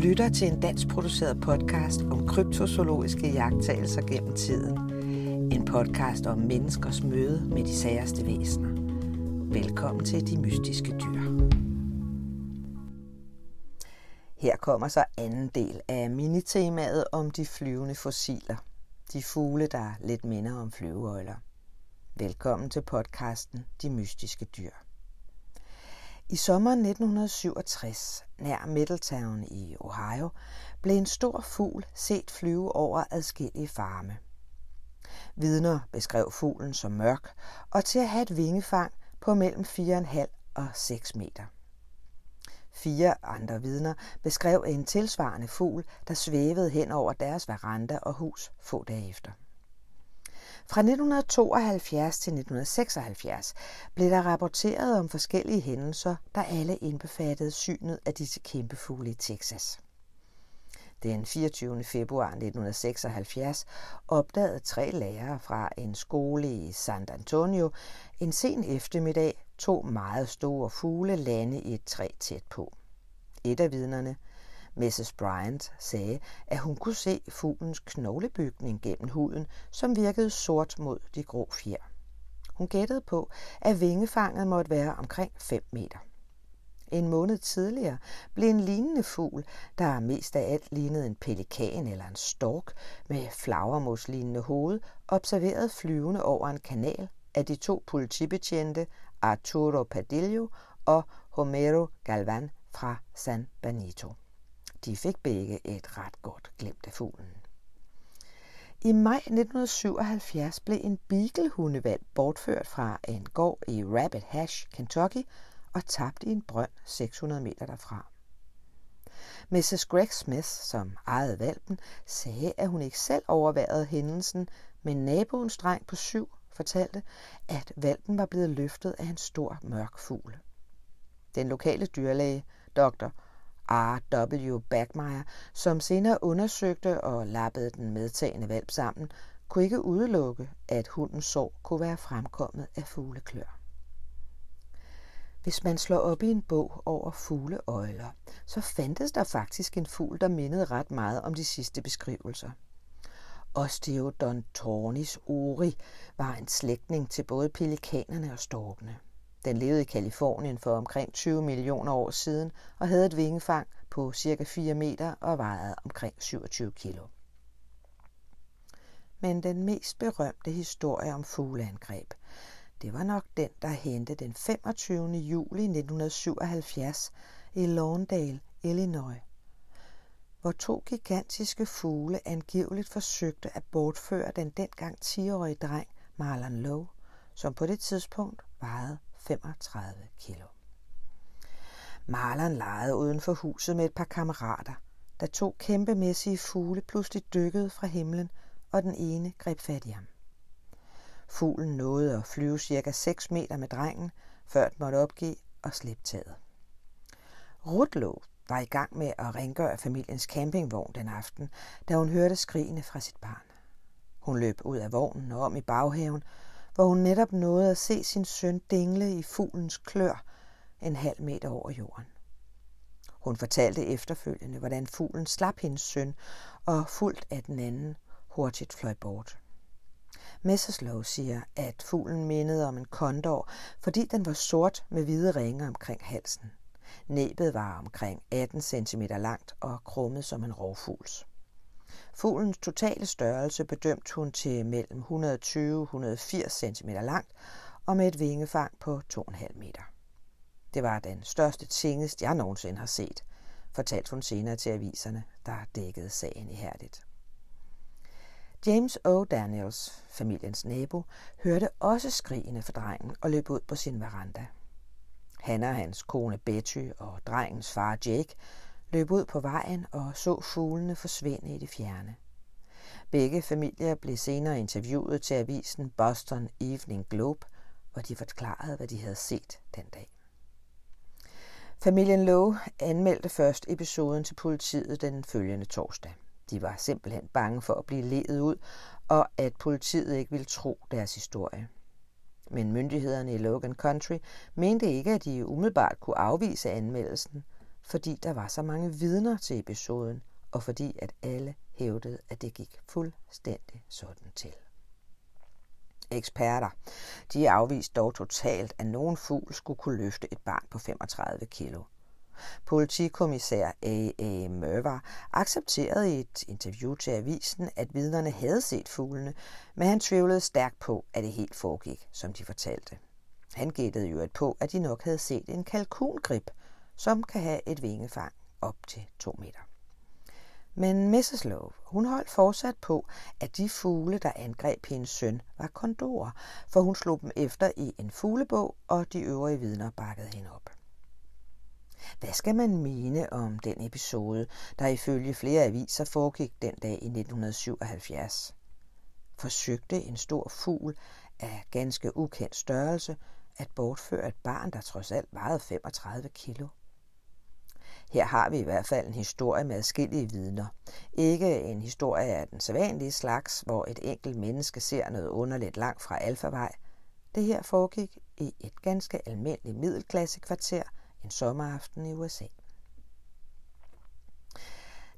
lytter til en dansk produceret podcast om kryptozoologiske jagttagelser gennem tiden. En podcast om menneskers møde med de særste væsener. Velkommen til De Mystiske Dyr. Her kommer så anden del af minitemaet om de flyvende fossiler. De fugle, der lidt minder om flyveøjler. Velkommen til podcasten De Mystiske Dyr. I sommeren 1967, nær Middletown i Ohio, blev en stor fugl set flyve over adskillige farme. Vidner beskrev fuglen som mørk og til at have et vingefang på mellem 4,5 og 6 meter. Fire andre vidner beskrev en tilsvarende fugl, der svævede hen over deres veranda og hus få dage efter. Fra 1972 til 1976 blev der rapporteret om forskellige hændelser, der alle indbefattede synet af disse kæmpefugle i Texas. Den 24. februar 1976 opdagede tre lærere fra en skole i San Antonio en sen eftermiddag to meget store fugle lande i et træ tæt på. Et af vidnerne, Mrs. Bryant sagde, at hun kunne se fuglens knoglebygning gennem huden, som virkede sort mod de grå fjer. Hun gættede på, at vingefanget måtte være omkring 5 meter. En måned tidligere blev en lignende fugl, der mest af alt lignede en pelikan eller en stork med flagermuslignende hoved, observeret flyvende over en kanal af de to politibetjente Arturo Padillo og Homero Galvan fra San Benito. De fik begge et ret godt glemt af fuglen. I maj 1977 blev en beaglehundevalg bortført fra en gård i Rabbit Hash, Kentucky, og tabt i en brønd 600 meter derfra. Mrs. Greg Smith, som ejede valpen, sagde, at hun ikke selv overværede hændelsen, men naboens dreng på syv fortalte, at valpen var blevet løftet af en stor mørk fugl. Den lokale dyrlæge, Dr. R.W. Bagmeyer, som senere undersøgte og lappede den medtagende valp sammen, kunne ikke udelukke, at hundens sår kunne være fremkommet af fugleklør. Hvis man slår op i en bog over fugleøjler, så fandtes der faktisk en fugl, der mindede ret meget om de sidste beskrivelser. Osteodon tornis ori var en slægtning til både pelikanerne og storkene. Den levede i Kalifornien for omkring 20 millioner år siden og havde et vingefang på cirka 4 meter og vejede omkring 27 kilo. Men den mest berømte historie om fugleangreb, det var nok den, der hente den 25. juli 1977 i Lawndale, Illinois, hvor to gigantiske fugle angiveligt forsøgte at bortføre den dengang 10-årige dreng Marlon Lowe, som på det tidspunkt vejede 35 kilo. Marlon legede uden for huset med et par kammerater, da to kæmpemæssige fugle pludselig dykkede fra himlen, og den ene greb fat i ham. Fuglen nåede at flyve cirka 6 meter med drengen, før den måtte opgive og slippe taget. Rutlo var i gang med at rengøre familiens campingvogn den aften, da hun hørte skrigene fra sit barn. Hun løb ud af vognen og om i baghaven, hvor hun netop nåede at se sin søn dingle i fuglens klør en halv meter over jorden. Hun fortalte efterfølgende, hvordan fuglen slap hendes søn og fuldt af den anden hurtigt fløj bort. Messerslov siger, at fuglen mindede om en kondor, fordi den var sort med hvide ringe omkring halsen. Næbet var omkring 18 cm langt og krummet som en rovfugls. Fuglens totale størrelse bedømte hun til mellem 120-180 cm langt og med et vingefang på 2,5 meter. Det var den største tingest, jeg nogensinde har set, fortalte hun senere til aviserne, der dækkede sagen ihærdigt. James O. Daniels, familiens nabo, hørte også skrigene fra drengen og løb ud på sin veranda. Han og hans kone Betty og drengens far Jake løb ud på vejen og så fuglene forsvinde i det fjerne. Begge familier blev senere interviewet til avisen Boston Evening Globe, hvor de forklarede, hvad de havde set den dag. Familien Lowe anmeldte først episoden til politiet den følgende torsdag. De var simpelthen bange for at blive ledet ud, og at politiet ikke ville tro deres historie. Men myndighederne i Logan Country mente ikke, at de umiddelbart kunne afvise anmeldelsen, fordi der var så mange vidner til episoden, og fordi at alle hævdede, at det gik fuldstændig sådan til. Eksperter de afviste dog totalt, at nogen fugl skulle kunne løfte et barn på 35 kilo. Politikommissær A.A. Mørvar accepterede i et interview til avisen, at vidnerne havde set fuglene, men han tvivlede stærkt på, at det helt foregik, som de fortalte. Han gættede jo et på, at de nok havde set en kalkungrib, som kan have et vingefang op til 2 meter. Men Mrs. Love, hun holdt fortsat på, at de fugle, der angreb hendes søn, var kondorer, for hun slog dem efter i en fuglebog, og de øvrige vidner bakkede hende op. Hvad skal man mene om den episode, der ifølge flere aviser foregik den dag i 1977? Forsøgte en stor fugl af ganske ukendt størrelse at bortføre et barn, der trods alt vejede 35 kilo? Her har vi i hvert fald en historie med adskillige vidner. Ikke en historie af den sædvanlige slags, hvor et enkelt menneske ser noget underligt langt fra alfavej. Det her foregik i et ganske almindeligt middelklassekvarter en sommeraften i USA.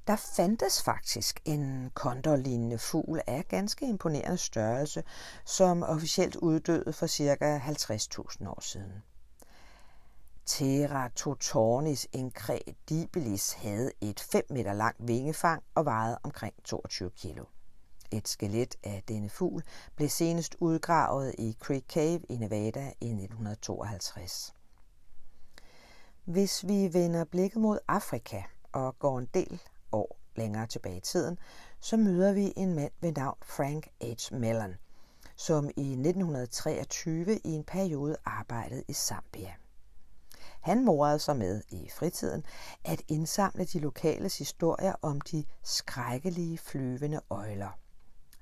Der fandtes faktisk en kondorlignende fugl af ganske imponerende størrelse, som officielt uddøde for ca. 50.000 år siden. Teratotornis incredibilis havde et 5 meter langt vingefang og vejede omkring 22 kilo. Et skelet af denne fugl blev senest udgravet i Creek Cave i Nevada i 1952. Hvis vi vender blikket mod Afrika og går en del år længere tilbage i tiden, så møder vi en mand ved navn Frank H. Mellon, som i 1923 i en periode arbejdede i Zambia. Han morede sig med i fritiden at indsamle de lokales historier om de skrækkelige flyvende øjler.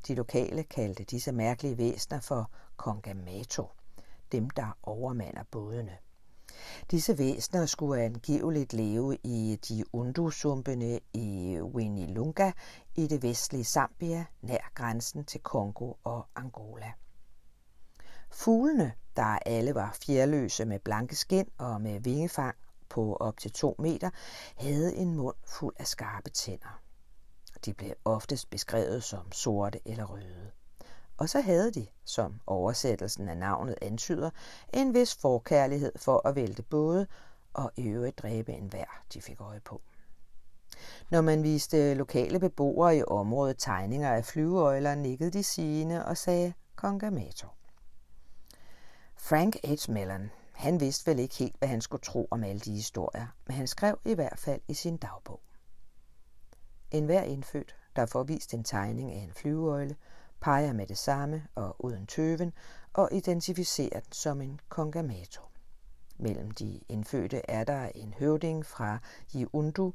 De lokale kaldte disse mærkelige væsener for kongamato, dem der overmander bådene. Disse væsener skulle angiveligt leve i de undusumpene i Winilunga i det vestlige Zambia, nær grænsen til Kongo og Angola. Fuglene, der alle var fjerløse med blanke skin og med vingefang på op til to meter, havde en mund fuld af skarpe tænder. De blev oftest beskrevet som sorte eller røde. Og så havde de, som oversættelsen af navnet antyder, en vis forkærlighed for at vælte både og i øvrigt dræbe enhver, de fik øje på. Når man viste lokale beboere i området tegninger af flyveøjler, nikkede de sigende og sagde kongamator. Frank H. Mellon, han vidste vel ikke helt, hvad han skulle tro om alle de historier, men han skrev i hvert fald i sin dagbog. En hver indfødt, der får vist en tegning af en flyveøjle, peger med det samme og uden tøven og identificerer den som en kongamato. Mellem de indfødte er der en høvding fra Yiundu,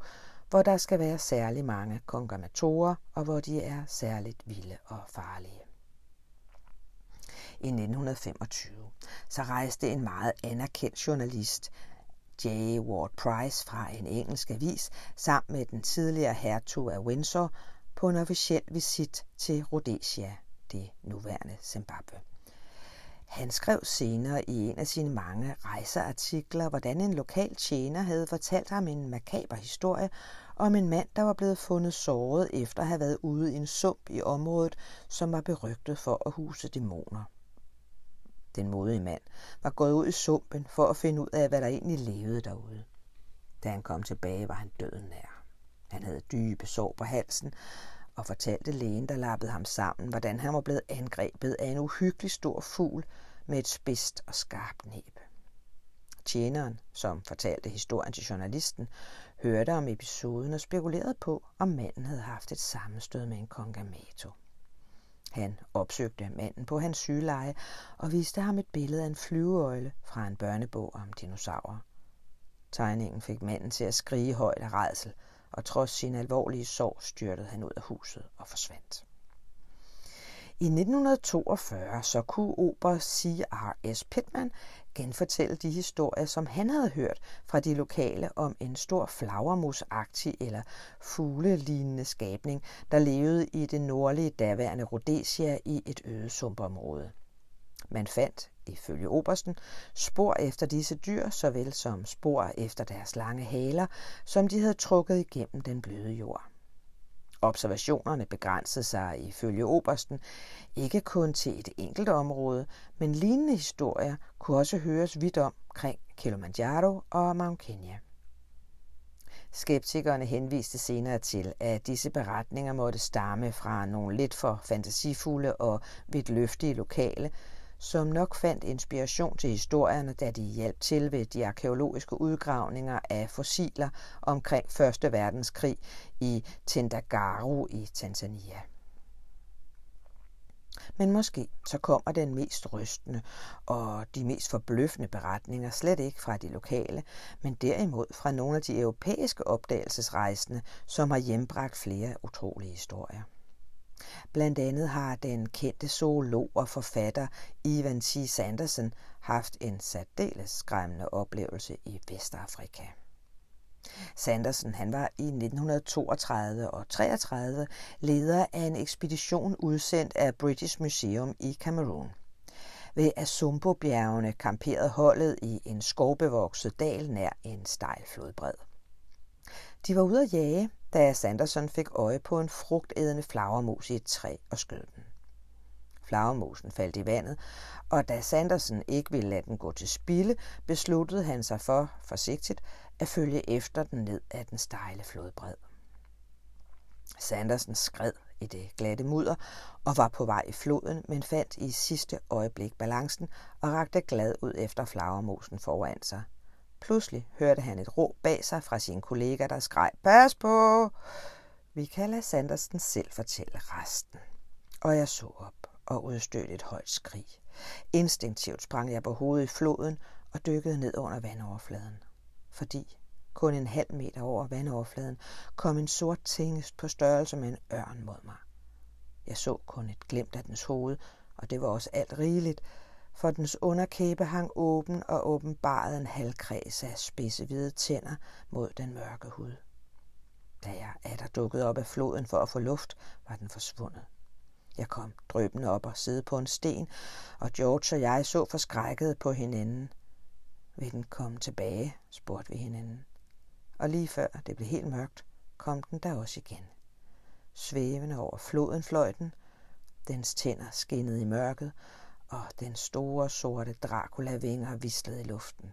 hvor der skal være særlig mange kongamatorer, og hvor de er særligt vilde og farlige. I 1925 så rejste en meget anerkendt journalist, J. Ward Price fra en engelsk avis, sammen med den tidligere hertug af Windsor på en officiel visit til Rhodesia, det nuværende Zimbabwe. Han skrev senere i en af sine mange rejseartikler, hvordan en lokal tjener havde fortalt ham en makaber historie om en mand, der var blevet fundet såret efter at have været ude i en sump i området, som var berygtet for at huse dæmoner. Den modige mand var gået ud i sumpen for at finde ud af, hvad der egentlig levede derude. Da han kom tilbage, var han døden nær. Han havde dybe sår på halsen, og fortalte lægen, der lappede ham sammen, hvordan han var blevet angrebet af en uhyggelig stor fugl med et spidst og skarpt næb. Tjeneren, som fortalte historien til journalisten, hørte om episoden og spekulerede på, om manden havde haft et sammenstød med en kongamato. Han opsøgte manden på hans sygeleje og viste ham et billede af en flyveøjle fra en børnebog om dinosaurer. Tegningen fik manden til at skrige højt af redsel, og trods sin alvorlige sorg styrtede han ud af huset og forsvandt. I 1942 så kunne ober C.R.S. Pittman genfortælle de historier, som han havde hørt fra de lokale om en stor flagermusagtig eller fuglelignende skabning, der levede i det nordlige daværende Rhodesia i et øde sumpområde. Man fandt, ifølge obersten, spor efter disse dyr, såvel som spor efter deres lange haler, som de havde trukket igennem den bløde jord. Observationerne begrænsede sig ifølge obersten ikke kun til et enkelt område, men lignende historier kunne også høres vidt omkring Kilimanjaro og Mount Kenya. Skeptikerne henviste senere til, at disse beretninger måtte stamme fra nogle lidt for fantasifulde og vidtløftige lokale, som nok fandt inspiration til historierne, da de hjalp til ved de arkeologiske udgravninger af fossiler omkring 1. verdenskrig i Tendagaru i Tanzania. Men måske så kommer den mest rystende og de mest forbløffende beretninger slet ikke fra de lokale, men derimod fra nogle af de europæiske opdagelsesrejsende, som har hjembragt flere utrolige historier. Blandt andet har den kendte zoolog og forfatter Ivan T. Sanderson haft en særdeles skræmmende oplevelse i Vestafrika. Sanderson han var i 1932 og 33 leder af en ekspedition udsendt af British Museum i Cameroon. Ved Asumbo-bjergene kamperede holdet i en skovbevokset dal nær en stejl flodbred. De var ude at jage, da Sanderson fik øje på en frugtædende flagermus i et træ og skød den. Flagermusen faldt i vandet, og da Sanderson ikke ville lade den gå til spilde, besluttede han sig for, forsigtigt, at følge efter den ned ad den stejle flodbred. Sanderson skred i det glatte mudder og var på vej i floden, men fandt i sidste øjeblik balancen og rakte glad ud efter flagermusen foran sig. Pludselig hørte han et råb bag sig fra sin kollega, der skreg, Pas på! Vi kan lade selv fortælle resten. Og jeg så op og udstødte et højt skrig. Instinktivt sprang jeg på hovedet i floden og dykkede ned under vandoverfladen. Fordi kun en halv meter over vandoverfladen kom en sort tingest på størrelse med en ørn mod mig. Jeg så kun et glimt af dens hoved, og det var også alt rigeligt, for dens underkæbe hang åben og åbenbarede en halvkreds af spidse hvide tænder mod den mørke hud. Da jeg atter dukkede op af floden for at få luft, var den forsvundet. Jeg kom drøbende op og sidde på en sten, og George og jeg så forskrækket på hinanden. Vil den komme tilbage, spurgte vi hinanden. Og lige før det blev helt mørkt, kom den der også igen. Svævende over floden fløj den. Dens tænder skinnede i mørket, og den store sorte Dracula-vinger vislede i luften.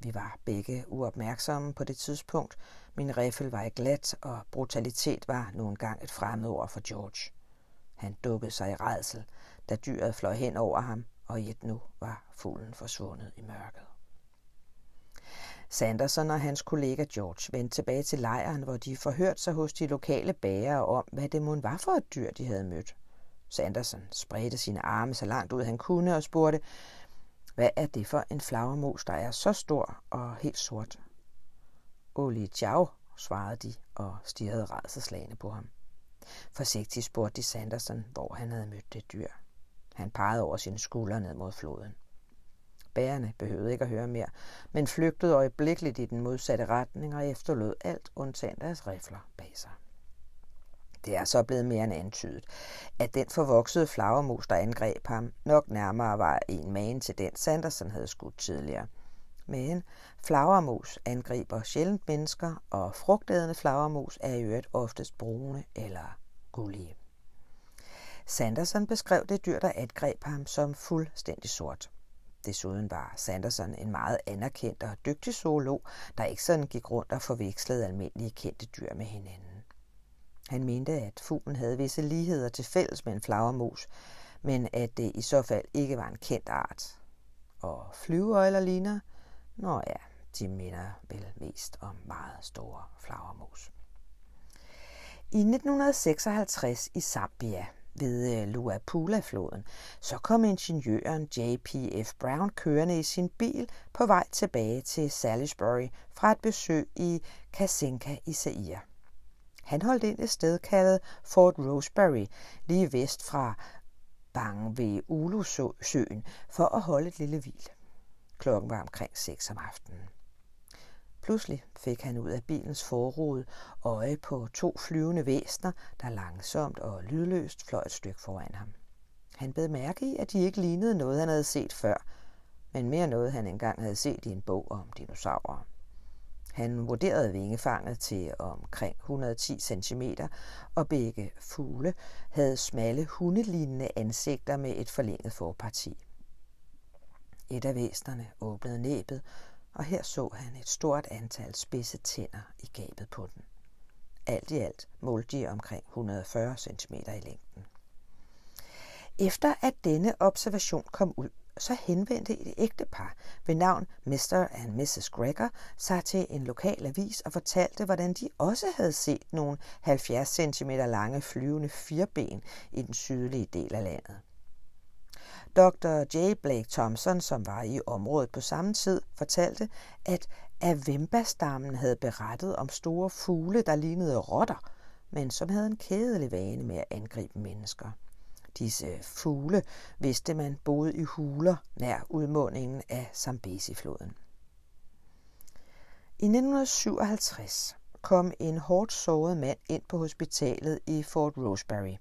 Vi var begge uopmærksomme på det tidspunkt. Min riffel var i glat, og brutalitet var nu engang et fremmedord for George. Han dukkede sig i redsel, da dyret fløj hen over ham, og i et nu var fuglen forsvundet i mørket. Sanderson og hans kollega George vendte tilbage til lejren, hvor de forhørte sig hos de lokale bagere om, hvad det mon var for et dyr, de havde mødt. Sanderson spredte sine arme så langt ud han kunne og spurgte, hvad er det for en flagermus, der er så stor og helt sort? Oli Chow, svarede de og stirrede rædselslagende på ham. Forsigtigt spurgte de Sanderson, hvor han havde mødt det dyr. Han pegede over sine skuldre ned mod floden. Bærerne behøvede ikke at høre mere, men flygtede øjeblikkeligt i den modsatte retning og efterlod alt undtagen deres rifler bag sig. Det er så blevet mere end antydet, at den forvoksede flagermus, der angreb ham, nok nærmere var en man til den Sanderson havde skudt tidligere. Men flagermus angriber sjældent mennesker, og frugtædende flagermus er i øvrigt oftest brune eller gullige. Sanderson beskrev det dyr, der angreb ham, som fuldstændig sort. Desuden var Sanderson en meget anerkendt og dygtig zoolog, der ikke sådan gik rundt og forvekslede almindelige kendte dyr med hinanden. Han mente, at fuglen havde visse ligheder til fælles med en flagermus, men at det i så fald ikke var en kendt art. Og flyveøjler ligner? Nå ja, de minder vel mest om meget store flagermus. I 1956 i Zambia ved øh, Luapula-floden, så kom ingeniøren J.P.F. Brown kørende i sin bil på vej tilbage til Salisbury fra et besøg i Kasenka i Zaire. Han holdt ind et sted kaldet Fort Roseberry, lige vest fra Bang ved Ulusøen, for at holde et lille hvil. Klokken var omkring 6 om aftenen. Pludselig fik han ud af bilens forrude øje på to flyvende væsner, der langsomt og lydløst fløj et stykke foran ham. Han bed mærke i, at de ikke lignede noget, han havde set før, men mere noget, han engang havde set i en bog om dinosaurer. Han vurderede vingefanget til omkring 110 cm, og begge fugle havde smalle hundelignende ansigter med et forlænget forparti. Et af væsnerne åbnede næbet, og her så han et stort antal spidse tænder i gabet på den. Alt i alt målte de omkring 140 cm i længden. Efter at denne observation kom ud, så henvendte et ægtepar ved navn Mr. and Mrs. Gregor sig til en lokal avis og fortalte, hvordan de også havde set nogle 70 cm lange flyvende firben i den sydlige del af landet. Dr. J. Blake Thompson, som var i området på samme tid, fortalte, at Avemba-stammen havde berettet om store fugle, der lignede rotter, men som havde en kædelig vane med at angribe mennesker. Disse øh, fugle vidste man boede i huler nær udmundingen af Zambezi-floden. I 1957 kom en hårdt såret mand ind på hospitalet i Fort Roseberry,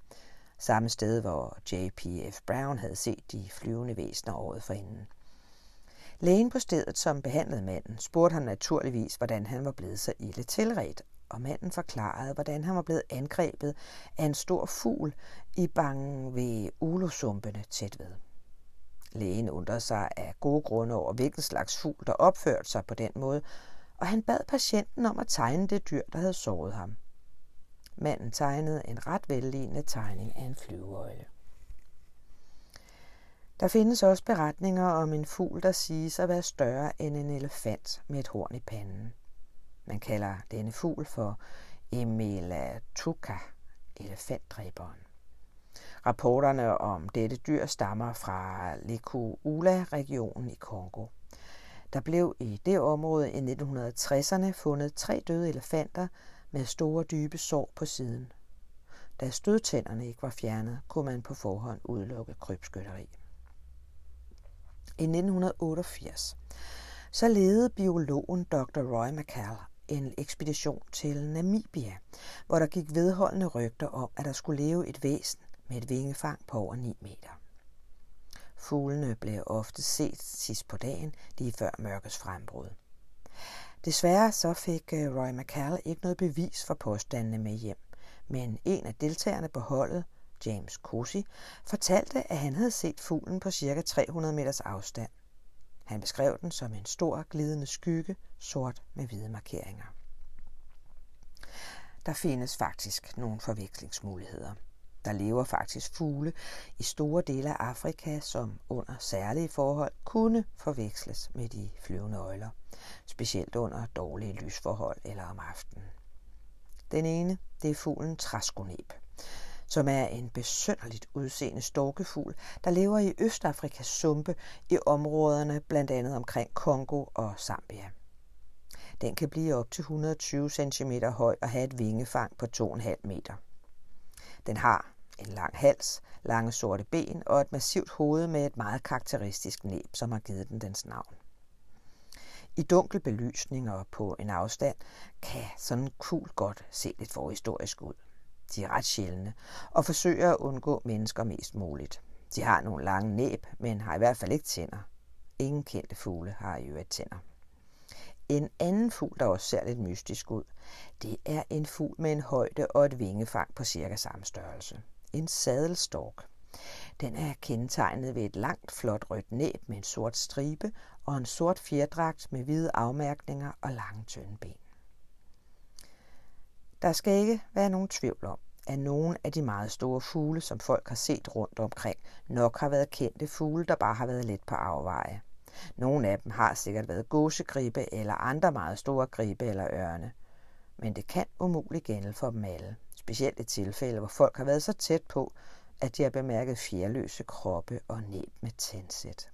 samme sted hvor J.P.F. Brown havde set de flyvende væsener året forinden. Lægen på stedet, som behandlede manden, spurgte ham naturligvis, hvordan han var blevet så ille tilredt, og manden forklarede, hvordan han var blevet angrebet af en stor fugl i bangen ved ulosumpene tæt ved. Lægen undrede sig af gode grunde over, hvilken slags fugl, der opførte sig på den måde, og han bad patienten om at tegne det dyr, der havde såret ham. Manden tegnede en ret vellignende tegning af en flyveøjle. Der findes også beretninger om en fugl, der siges at være større end en elefant med et horn i panden. Man kalder denne fugl for Emelatuka, elefantdræberen. Rapporterne om dette dyr stammer fra Lekuula-regionen i Kongo. Der blev i det område i 1960'erne fundet tre døde elefanter med store dybe sår på siden. Da stødtænderne ikke var fjernet, kunne man på forhånd udelukke krybskytteri. I 1988 så ledede biologen Dr. Roy McCall en ekspedition til Namibia, hvor der gik vedholdende rygter om, at der skulle leve et væsen med et vingefang på over 9 meter. Fuglene blev ofte set sidst på dagen, lige før mørkets frembrud. Desværre så fik øh, Roy McCall ikke noget bevis for påstandene med hjem, men en af deltagerne på holdet, James Cosi, fortalte, at han havde set fuglen på ca. 300 meters afstand. Han beskrev den som en stor glidende skygge, sort med hvide markeringer. Der findes faktisk nogle forvekslingsmuligheder. Der lever faktisk fugle i store dele af Afrika, som under særlige forhold kunne forveksles med de flyvende øjler, specielt under dårlige lysforhold eller om aftenen. Den ene, det er fuglen træskoneb som er en besønderligt udseende storkefugl, der lever i Østafrikas sumpe i områderne blandt andet omkring Kongo og Zambia. Den kan blive op til 120 cm høj og have et vingefang på 2,5 meter. Den har en lang hals, lange sorte ben og et massivt hoved med et meget karakteristisk næb, som har givet den dens navn. I dunkel belysning og på en afstand kan sådan en kugl godt se lidt forhistorisk ud. De er ret sjældne og forsøger at undgå mennesker mest muligt. De har nogle lange næb, men har i hvert fald ikke tænder. Ingen kendte fugle har i øvrigt tænder. En anden fugl, der også ser lidt mystisk ud, det er en fugl med en højde og et vingefang på cirka samme størrelse. En sadelstork. Den er kendetegnet ved et langt, flot rødt næb med en sort stribe og en sort fjerdragt med hvide afmærkninger og lange, tynde ben. Der skal ikke være nogen tvivl om, at nogle af de meget store fugle, som folk har set rundt omkring, nok har været kendte fugle, der bare har været lidt på afveje. Nogle af dem har sikkert været gåsegribe eller andre meget store gribe eller ørne. Men det kan umuligt gælde for dem alle. Specielt i tilfælde, hvor folk har været så tæt på, at de har bemærket fjerløse kroppe og næb med tændsæt.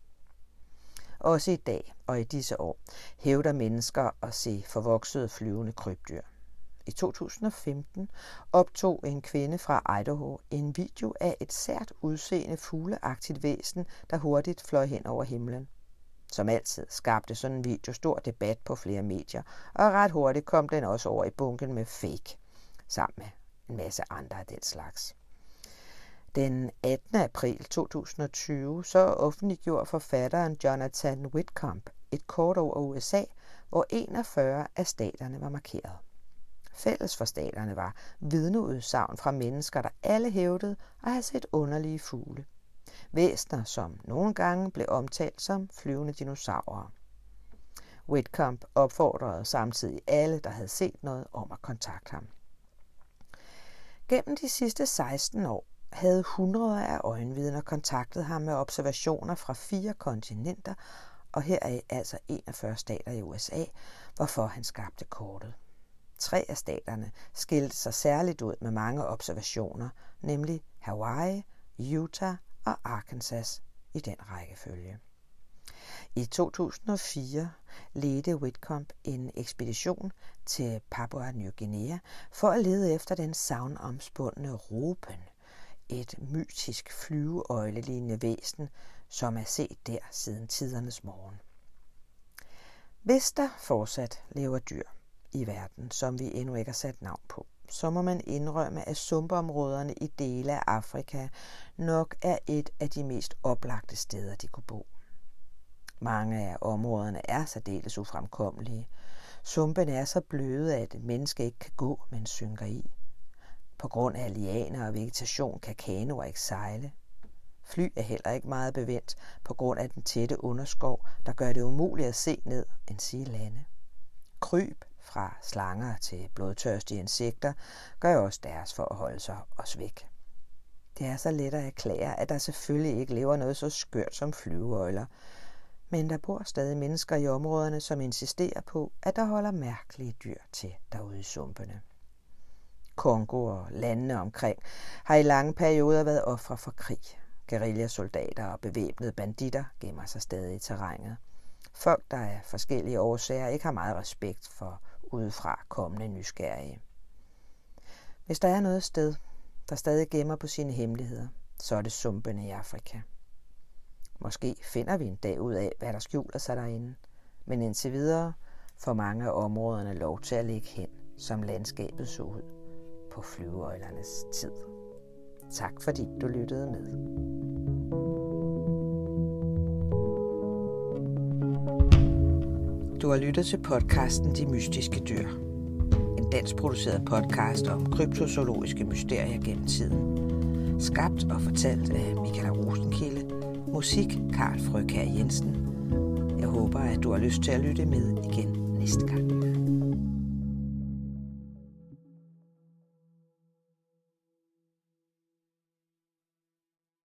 Også i dag og i disse år hævder mennesker at se forvoksede flyvende krybdyr. I 2015 optog en kvinde fra Idaho en video af et sært udseende fugleagtigt væsen, der hurtigt fløj hen over himlen. Som altid skabte sådan en video stor debat på flere medier, og ret hurtigt kom den også over i bunken med fake, sammen med en masse andre af den slags. Den 18. april 2020 så offentliggjorde forfatteren Jonathan Whitcomb et kort over USA, hvor 41 af staterne var markeret. Fælles for staterne var vidneudsagn fra mennesker, der alle hævdede at have set underlige fugle. Væsner, som nogle gange blev omtalt som flyvende dinosaurer. Whitcomb opfordrede samtidig alle, der havde set noget, om at kontakte ham. Gennem de sidste 16 år havde hundreder af øjenvidner kontaktet ham med observationer fra fire kontinenter, og heraf altså 41 stater i USA, hvorfor han skabte kortet. Tre af staterne skilte sig særligt ud med mange observationer, nemlig Hawaii, Utah og Arkansas i den rækkefølge. I 2004 ledte Whitcomb en ekspedition til Papua New Guinea for at lede efter den savnomspundne ropen, et mytisk flyveøjlelignende væsen, som er set der siden tidernes morgen. Hvis der fortsat lever dyr i verden, som vi endnu ikke har sat navn på, så må man indrømme, at sumpområderne i dele af Afrika nok er et af de mest oplagte steder, de kunne bo. Mange af områderne er særdeles ufremkommelige. Sumpen er så bløde, at et menneske ikke kan gå, men synker i. På grund af lianer og vegetation kan kanoer ikke sejle. Fly er heller ikke meget bevendt på grund af den tætte underskov, der gør det umuligt at se ned end sige lande. Kryb fra slanger til blodtørstige insekter gør også deres for at holde sig os væk. Det er så let at erklære, at der selvfølgelig ikke lever noget så skørt som flyveøjler, men der bor stadig mennesker i områderne, som insisterer på, at der holder mærkelige dyr til derude i sumpene. Kongo og landene omkring har i lange perioder været ofre for krig. Guerillasoldater og bevæbnede banditter gemmer sig stadig i terrænet. Folk, der af forskellige årsager ikke har meget respekt for udefra kommende nysgerrige. Hvis der er noget sted, der stadig gemmer på sine hemmeligheder, så er det sumpene i Afrika. Måske finder vi en dag ud af, hvad der skjuler sig derinde. Men indtil videre får mange af områderne lov til at ligge hen, som landskabet så ud på flyveøjlernes tid. Tak fordi du lyttede med. Du har lyttet til podcasten De Mystiske Dyr. En dansk produceret podcast om kryptozoologiske mysterier gennem tiden. Skabt og fortalt af Michael Rosenkilde Musik Karl Frøkær Jensen. Jeg håber, at du har lyst til at lytte med igen næste gang.